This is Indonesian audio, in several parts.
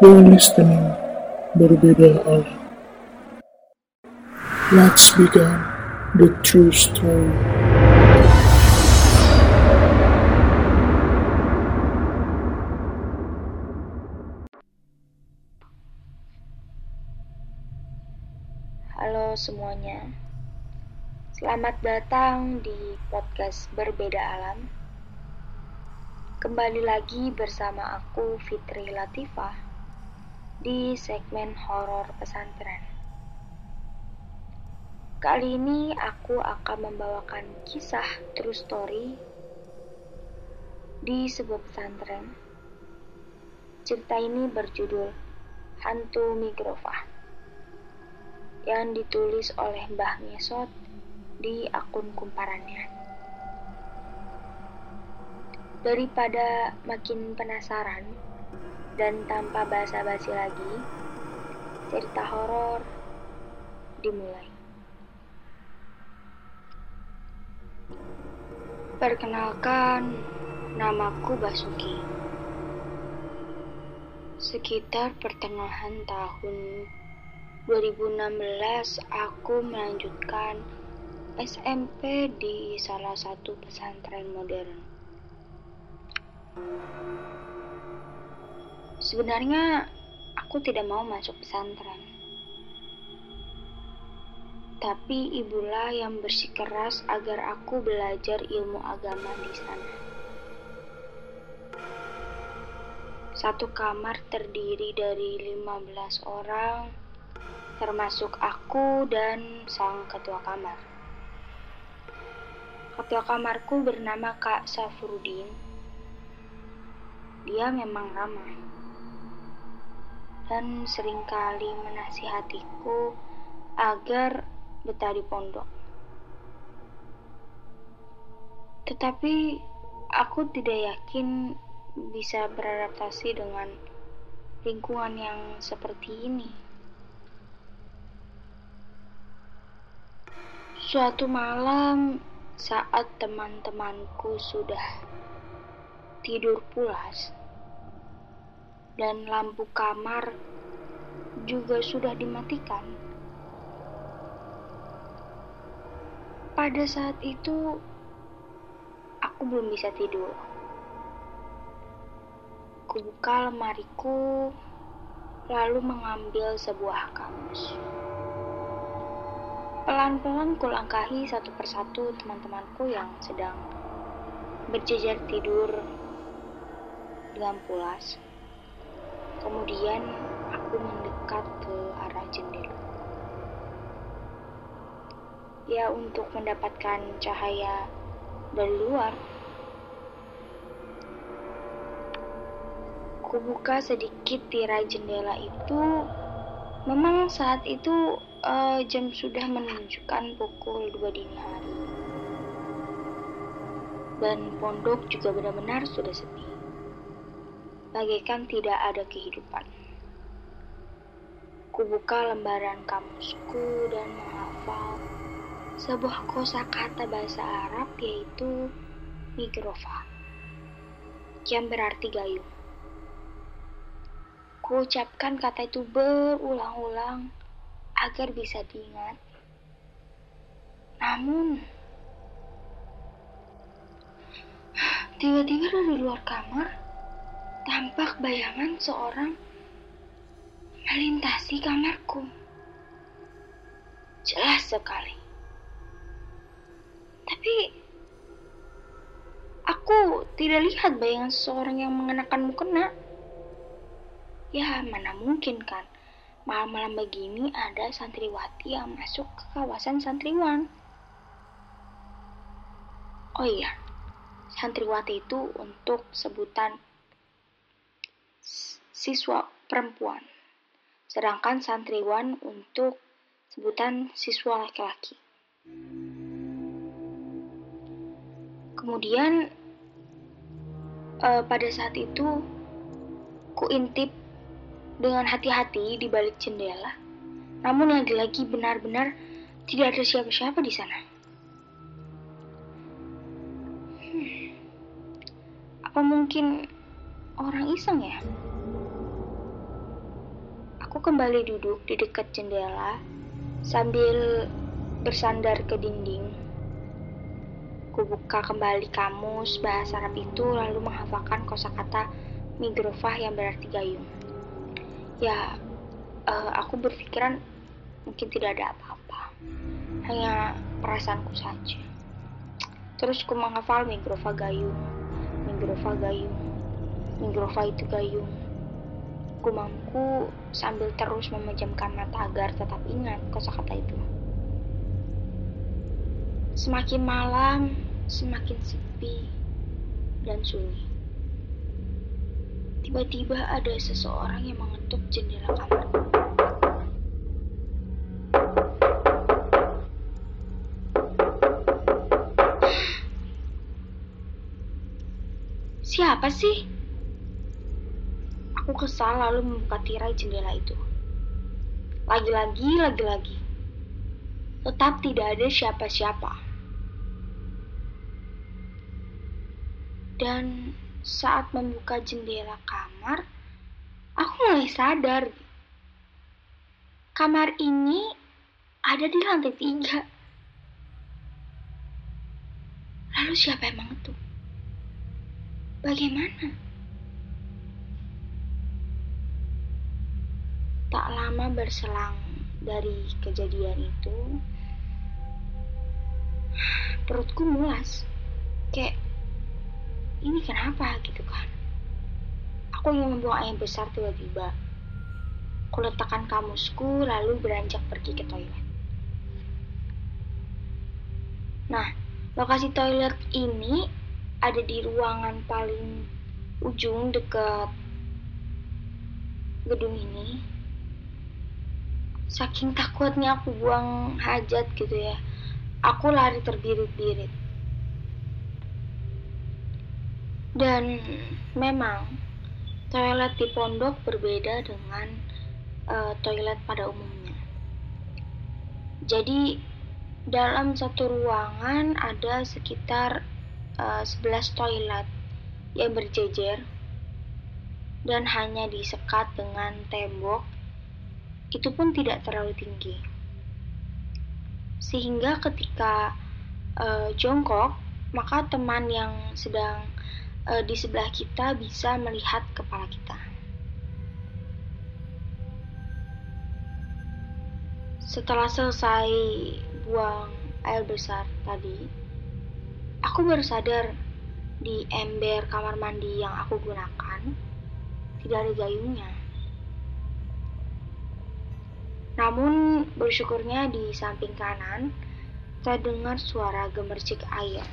You're listening Berbeda Alam. Let's begin the true story. Halo semuanya, selamat datang di podcast Berbeda Alam. Kembali lagi bersama aku Fitri Latifah di segmen horor pesantren. Kali ini aku akan membawakan kisah true story di sebuah pesantren. Cerita ini berjudul Hantu Migrova yang ditulis oleh Mbah Ngesot di akun kumparannya. Daripada makin penasaran dan tanpa basa-basi lagi, cerita horor dimulai. Perkenalkan, namaku Basuki. Sekitar pertengahan tahun 2016 aku melanjutkan SMP di salah satu pesantren modern. Sebenarnya aku tidak mau masuk pesantren. Tapi ibulah yang bersikeras agar aku belajar ilmu agama di sana. Satu kamar terdiri dari 15 orang, termasuk aku dan sang ketua kamar. Ketua kamarku bernama Kak Safrudin dia memang ramah dan sering kali menasihatiku agar betah di pondok. Tetapi aku tidak yakin bisa beradaptasi dengan lingkungan yang seperti ini. Suatu malam saat teman-temanku sudah tidur pulas, dan lampu kamar juga sudah dimatikan. Pada saat itu, aku belum bisa tidur. Kubuka lemariku, lalu mengambil sebuah kamus. Pelan-pelan kulangkahi satu persatu teman-temanku yang sedang berjejer tidur dengan pulas. Kemudian aku mendekat ke arah jendela. Ya untuk mendapatkan cahaya dari luar. Kubuka sedikit tirai jendela itu. Memang saat itu uh, jam sudah menunjukkan pukul 2 dini hari. Dan pondok juga benar-benar sudah sepi bagaikan tidak ada kehidupan. Kubuka lembaran kamusku dan menghafal sebuah kosakata bahasa Arab yaitu migrofa yang berarti gayung. Kuucapkan kata itu berulang-ulang agar bisa diingat. Namun, tiba-tiba dari luar kamar tampak bayangan seorang melintasi kamarku. Jelas sekali. Tapi aku tidak lihat bayangan seseorang yang mengenakan mukena. Ya, mana mungkin kan? Malam-malam begini ada santriwati yang masuk ke kawasan santriwan. Oh iya, santriwati itu untuk sebutan siswa perempuan, sedangkan santriwan untuk sebutan siswa laki-laki. Kemudian uh, pada saat itu ku intip dengan hati-hati di balik jendela. Namun lagi-lagi benar-benar tidak ada siapa-siapa di sana. Hmm. Apa mungkin orang iseng ya? Kembali duduk di dekat jendela sambil bersandar ke dinding. Ku buka kembali kamus bahasa Arab itu lalu menghafalkan kosakata migrofah yang berarti gayung. Ya, uh, aku berpikiran mungkin tidak ada apa-apa. Hanya perasaanku saja. Terus ku menghafal migrofah gayung, migrofah gayung, migrofah itu gayung. Gumamku sambil terus memejamkan mata agar tetap ingat kosakata itu. Semakin malam, semakin sepi dan sunyi. Tiba-tiba ada seseorang yang mengetuk jendela kamarku. Siapa sih? Aku kesal lalu membuka tirai jendela itu. Lagi-lagi, lagi-lagi. Tetap tidak ada siapa-siapa. Dan saat membuka jendela kamar, aku mulai sadar. Kamar ini ada di lantai tiga. Lalu siapa yang mengetuk? Bagaimana? Tak lama berselang dari kejadian itu, perutku mulas. Kayak, ini kenapa gitu kan? Aku ingin membuang air besar tiba-tiba. Aku letakkan kamusku lalu beranjak pergi ke toilet. Nah, lokasi toilet ini ada di ruangan paling ujung dekat gedung ini saking takutnya aku buang hajat gitu ya aku lari terbirit-birit. Dan memang toilet di pondok berbeda dengan uh, toilet pada umumnya. Jadi dalam satu ruangan ada sekitar uh, eh, 11 toilet yang berjejer dan hanya disekat dengan tembok itu pun tidak terlalu tinggi. Sehingga ketika uh, jongkok, maka teman yang sedang uh, di sebelah kita bisa melihat kepala kita. Setelah selesai buang air besar tadi, aku baru sadar di ember kamar mandi yang aku gunakan tidak ada gayungnya. Namun bersyukurnya di samping kanan terdengar suara gemercik air.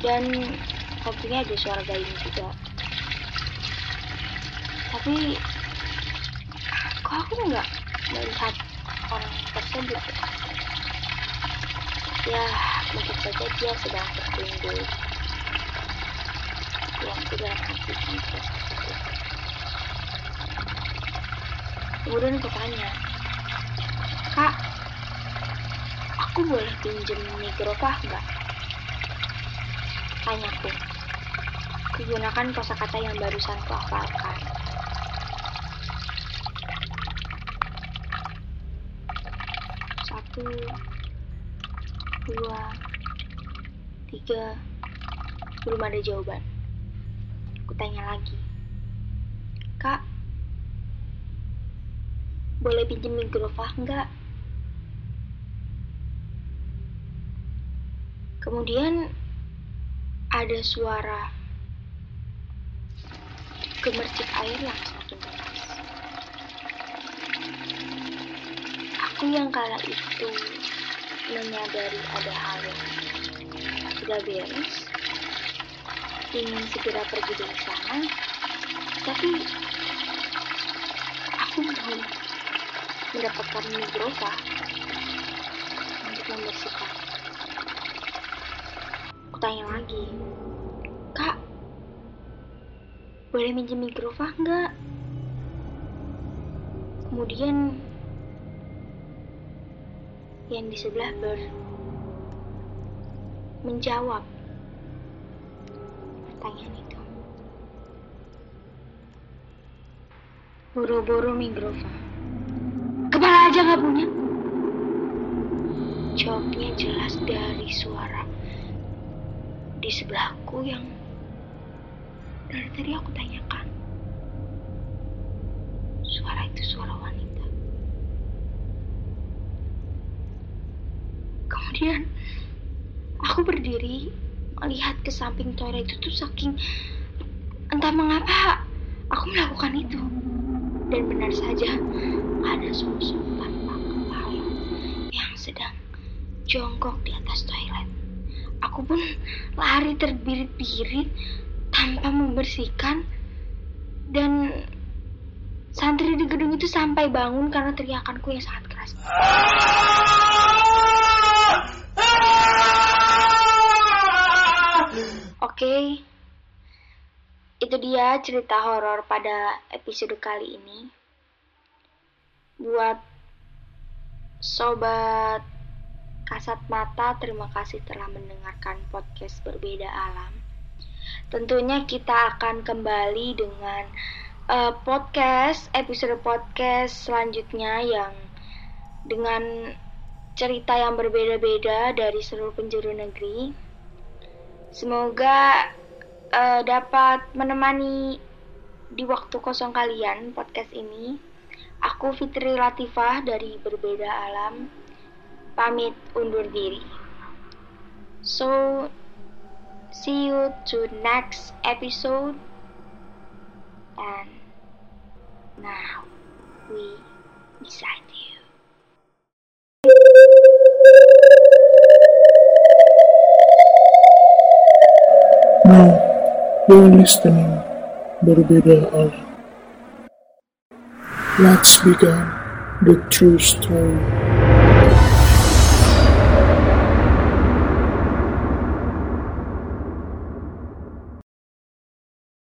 Dan tentunya ada suara gayung juga. Tapi kok aku nggak melihat orang tersebut? Ya, mungkin saja dia sedang tertunduk. Yang tidak hati tersebut. Kemudian aku tanya, Kak, aku boleh pinjem mikrofah nggak? Tanyaku. Gunakan kosakata yang barusan ku hafalkan. Satu, dua, tiga, belum ada jawaban. Kutanya lagi. Kak, boleh pinjem mikrofon enggak? Kemudian ada suara gemercik air yang semakin keras. Aku yang kala itu menyadari ada hal yang tidak beres, ingin segera pergi dari sana, tapi aku belum mendapatkan migrofa untuk membersihkan. Aku tanya lagi, Kak, boleh minjem migrofa enggak? Kemudian yang di sebelah ber menjawab pertanyaan itu. Boro-boro Migrova. Aja gak punya. Jawabnya jelas dari suara di sebelahku yang dari tadi aku tanyakan. Suara itu suara wanita. Kemudian aku berdiri melihat ke samping toilet itu tuh saking entah mengapa aku melakukan itu. Dan benar saja ada sosok tanpa kepala yang sedang jongkok di atas toilet. Aku pun lari terbirit-birit tanpa membersihkan dan santri di gedung itu sampai bangun karena teriakanku yang sangat keras. Oke, itu dia cerita horor pada episode kali ini. Buat sobat kasat mata, terima kasih telah mendengarkan podcast berbeda alam. Tentunya kita akan kembali dengan uh, podcast episode podcast selanjutnya yang dengan cerita yang berbeda-beda dari seluruh penjuru negeri. Semoga uh, dapat menemani di waktu kosong kalian podcast ini. Aku Fitri Latifah dari Berbeda Alam pamit undur diri. So, see you to next episode. And now we beside you. Now, you're listening Berbeda Alam. Let's begin the true story.